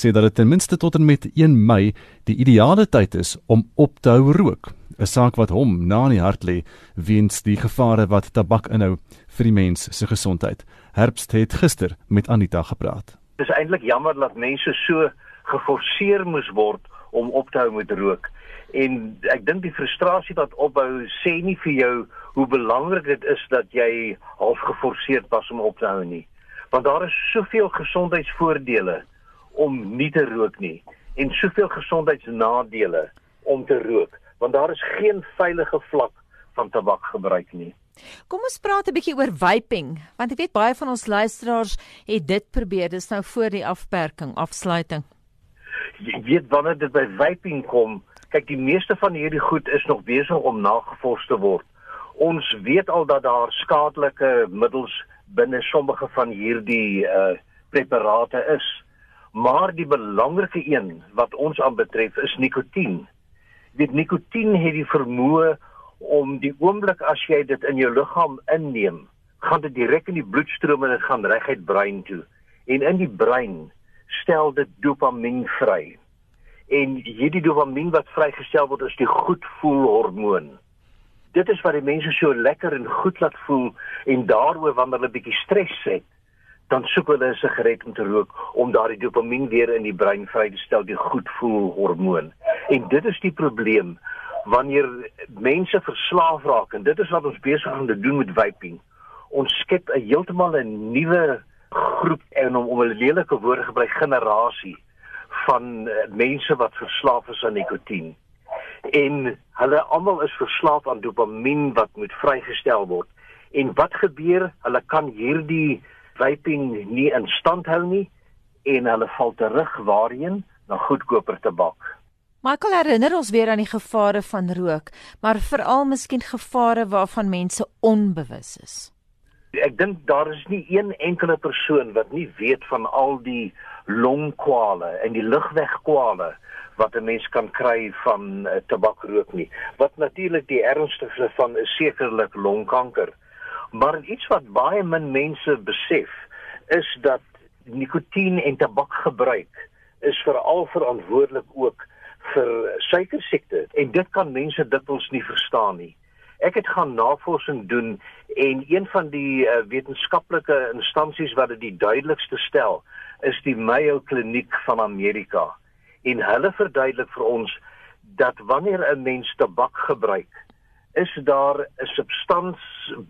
[SPEAKER 3] sê dat dit ten minste tot en met 1 Mei die ideale tyd is om op te hou rook, 'n saak wat hom na in die hart lê weens die gevare wat tabak inhou vir die mens se gesondheid. Herbst het gister met Anita gepraat.
[SPEAKER 8] Dit is eintlik jammer dat mense so geforseer moes word om op te hou met rook en ek dink die frustrasie wat opbou sê nie vir jou hoe belangrik dit is dat jy half geforseerd was om op te hou nie want daar is soveel gesondheidsvoordele om nie te rook nie en soveel gesondheidsnadele om te rook want daar is geen veilige vlak van tabakgebruik nie
[SPEAKER 1] Kom ons praat 'n bietjie oor vaping want ek weet baie van ons luisteraars het dit probeer dis nou voor die afperking afsluiting
[SPEAKER 8] Jy weet wanneer dit by vaping kom kyk die meeste van hierdie goed is nog besig om nagevors te word. Ons weet al dat daar skadelike middels binne sommige van hierdie uh preparate is. Maar die belangrike een wat ons aanbetref is nikotien. Dit nikotien het die vermoë om die oomblik as jy dit in jou liggaam inneem, gaan dit direk in die bloedstroom en dit gaan reguit brein toe. En in die brein stel dit dopamien vry. En hierdie dopamien wat vrygestel word is die goedvoel hormoon. Dit is wat die mense so lekker en goed laat voel en daaroor wanneer hulle bietjie stres het, dan soek hulle 'n sigaret om te rook om daardie dopamien weer in die brein vry te stel, die goedvoel hormoon. En dit is die probleem wanneer mense verslaaf raak en dit is wat ons besig om te doen met vaping. Ons skep 'n heeltemal 'n nuwe groep en om om 'n lelike woord gebruik generasie van uh, mense wat verslaaf is aan nikotien. En hulle almal is verslaaf aan dopamien wat moet vrygestel word. En wat gebeur? Hulle kan hierdie vaping nie in stand hou nie en hulle val terug waarheen na goedkoper tabak.
[SPEAKER 1] Michael herinner ons weer aan die gevare van rook, maar veral miskien gevare waarvan mense onbewus is.
[SPEAKER 8] Ek dink daar is nie een enkele persoon wat nie weet van al die longkwale en die lugwegkwale wat 'n mens kan kry van uh, tabakrook nie. Wat natuurlik die ernstigste van is sekerlik longkanker. Maar iets wat baie min mense besef is dat nikotien en tabakgebruik is veral verantwoordelik ook vir suikersiekte en dit kan mense dikwels nie verstaan nie. Ek het gaan navorsing doen en een van die uh, wetenskaplike instansies wat dit die duidelikste stel is die Mayo Kliniek van Amerika. En hulle verduidelik vir ons dat wanneer 'n mens tabak gebruik, is daar 'n substans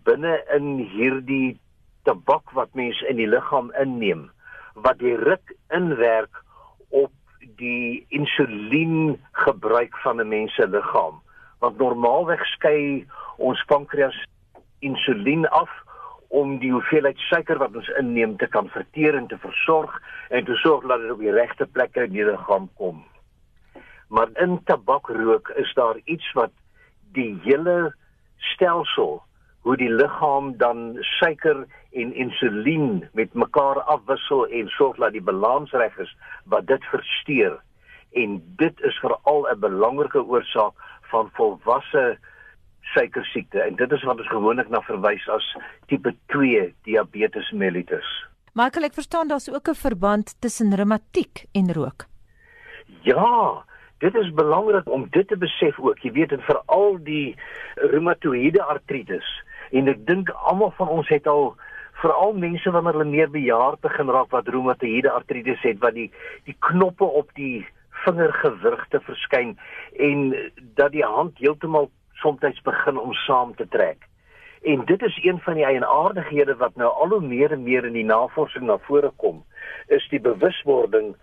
[SPEAKER 8] binne in hierdie tabak wat mens in die liggaam inneem wat direk inwerk op die insulien gebruik van 'n mens se liggaam want normaalweg skei ons pankreas insulien af om die hoeveelheid suiker wat ons inneem te kan verteer en te versorg en te sorg dat dit op die regte plekke in die liggaam kom. Maar in tabakrook is daar iets wat die hele stelsel hoe die liggaam dan suiker en insulien met mekaar afwissel en sorg dat die balans reg is wat dit versteur en dit is veral 'n belangrike oorsaak van volwasse suikersiekte en dit is wat ons gewoonlik na verwys as tipe 2 diabetes mellitus.
[SPEAKER 1] Michael, ek verstaan daar's ook 'n verband tussen reumatiek en rook.
[SPEAKER 8] Ja, dit is belangrik om dit te besef ook. Jy weet, en veral die reumatoïede artritis en ek dink almal van ons het al veral mense wanneer hulle meer bejaard begin raak wat reumatoïede artritis het wat die die knoppe op die vingergewrigte verskyn en dat die hand heeltemal soms begin om saam te trek. En dit is een van die eienaardighede wat nou al hoe meer en meer in die navorsing na vore kom, is die bewuswording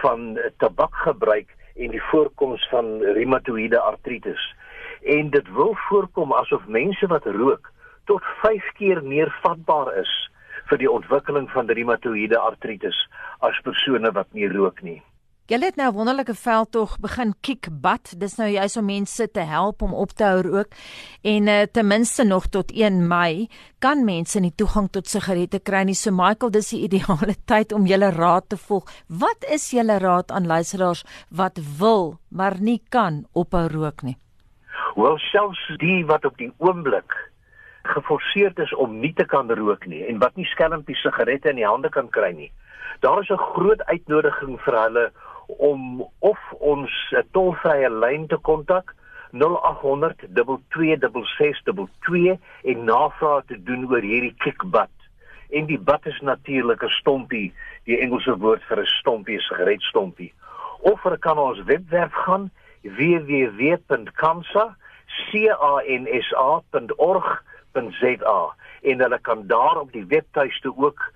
[SPEAKER 8] van tabakgebruik en die voorkoms van reumatoïede artritis. En dit wil voorkom asof mense wat rook tot 5 keer meer vatbaar is vir die ontwikkeling van reumatoïede artritis as persone wat nie rook nie.
[SPEAKER 1] Julle het nou 'n wonderlike veldtog begin kickbat. Dis nou juist om mense te help om op te hou rook en uh, ten minste nog tot 1 Mei kan mense nie toegang tot sigarette kry nie. So Michael, dis die ideale tyd om julle raad te volg. Wat is julle raad aan luisteraars wat wil maar nie kan ophou rook nie?
[SPEAKER 8] Wel selfs die wat op die oomblik geforseerd is om nie te kan rook nie en wat nie skelmpie sigarette in die hande kan kry nie. Daar is 'n groot uitnodiging vir hulle om of ons tolvrye lyn te kontak 0800 226622 en navraag te doen oor hierdie kickbat. En die bat is natuurlik 'n stompie, die Engelse woord vir 'n stompie is 'n sigaretstompie. Of hulle kan ons webwerf gaan www.kansa.org www.rsg.za en hulle kan daar op die webtuiste ook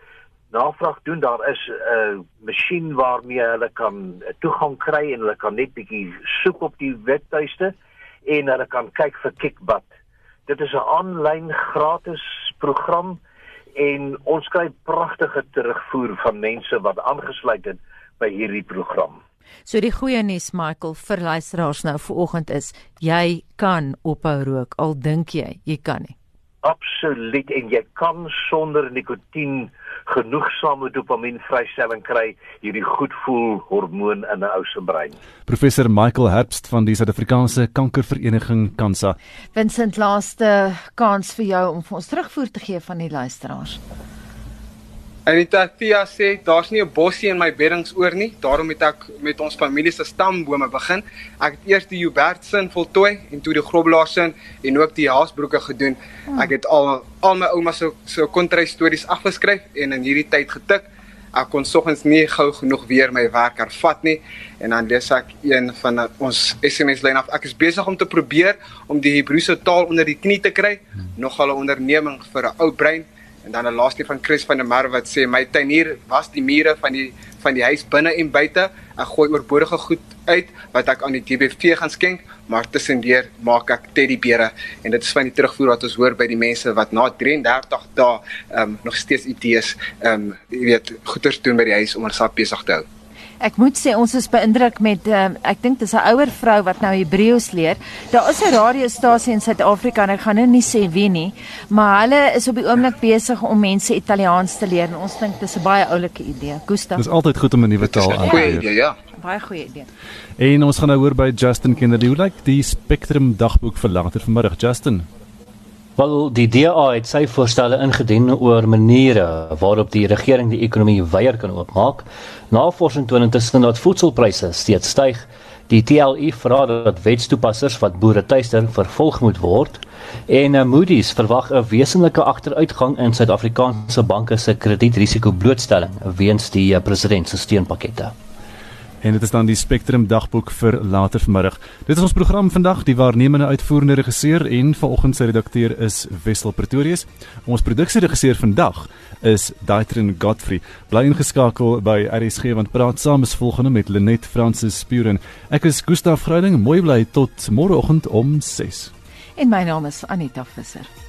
[SPEAKER 8] navraag doen. Daar is 'n masjien waarmee hulle kan toegang kry en hulle kan net bietjie soek op die webtuiste en hulle kan kyk vir Kickbutt. Dit is 'n aanlyn gratis program en ons kry pragtige terugvoer van mense wat aangesluit het by hierdie program.
[SPEAKER 1] So die goeie nuus Michael vir luisteraars nou vanoggend is jy kan ophou rook al dink jy jy kan nie
[SPEAKER 8] absoluut en jy kan sonder nikotien genoegsame dopamienvrystelling kry, hierdie goedvoel hormoon in 'n ou se brein.
[SPEAKER 3] Professor Michael Herbst van die Suid-Afrikaanse Kankervereniging Kansa.
[SPEAKER 1] Vincent, laaste kans vir jou om vir ons terugvoer te gee van die luisteraars.
[SPEAKER 9] Anita Thea sê daar's nie 'n bossie in my beddingsoor nie, daarom het ek met ons familie se stambome begin. Ek het eers die Hubertsin voltooi en toe die Groblaarsin en ook die Haasbroeke gedoen. Hmm. Ek het al al my ouma se so kontry stories afgeskryf en in hierdie tyd getik. Ek kon soggens nie gou genoeg weer my werk hervat nie en dan lees ek een van ons SMS lyn af. Ek is besig om te probeer om die Hebreëse taal onder die knie te kry. Hmm. Nogal 'n onderneming vir 'n ou brein. En dan 'n laaste van Chris van der Merwe wat sê my tuinier was die mure van die van die huis binne en buite. Ek gooi oorbodige goed uit wat ek aan die DBV gaan skenk, maar tussendeur maak ek teddybere en dit is van die terugvoer wat ons hoor by die mense wat na 33 dae ehm um, nog steeds idees ehm um, jy weet goeders doen by die huis om homself besig te hou.
[SPEAKER 1] Ek moet sê ons is beïndruk met um, ek dink dis 'n ouer vrou wat nou Hebreëus leer. Daar is 'n radiostasie in Suid-Afrika en ek gaan nou nie sê wie nie, maar hulle is op die oomblik besig om mense Italiaans te leer en ons dink dis 'n baie oulike idee. Gustav.
[SPEAKER 3] Dis altyd goed om 'n nuwe taal aan te leer.
[SPEAKER 9] Ja, ja.
[SPEAKER 1] Baie goeie idee.
[SPEAKER 3] En ons gaan nou hoor by Justin Kennedy. Hoe lyk die Spectrum dagboek vir later vanmiddag, Justin?
[SPEAKER 5] Wel, die DA het sy voorstelle ingedien oor maniere waarop die regering die ekonomie weier kan oopmaak. Navorsing toon intussen dat voedselpryse steeds styg. Die TLI vra dat wetstoepassers wat boere tuister vervolg moet word en uh, Moody's verwag 'n wesenlike agteruitgang in Suid-Afrikaanse banke se kredietrisiko blootstelling weens die uh, president se steunpakkette.
[SPEAKER 3] En dit is dan die Spectrum dagboek vir later vanmiddag. Dit is ons program vandag. Die waarnemende uitvoerende regisseur en vanoggend se redakteur is Wessel Pretorius. Ons produksieregisseur vandag is Daitrin Godfrey. Bly ingeskakel by RSG want praat saam is volgende met Lenet Francis Spuren. Ek is Gustaf Grouding. Mooi bly tot môreoggend om 6.
[SPEAKER 1] En my naam is Anita Visser.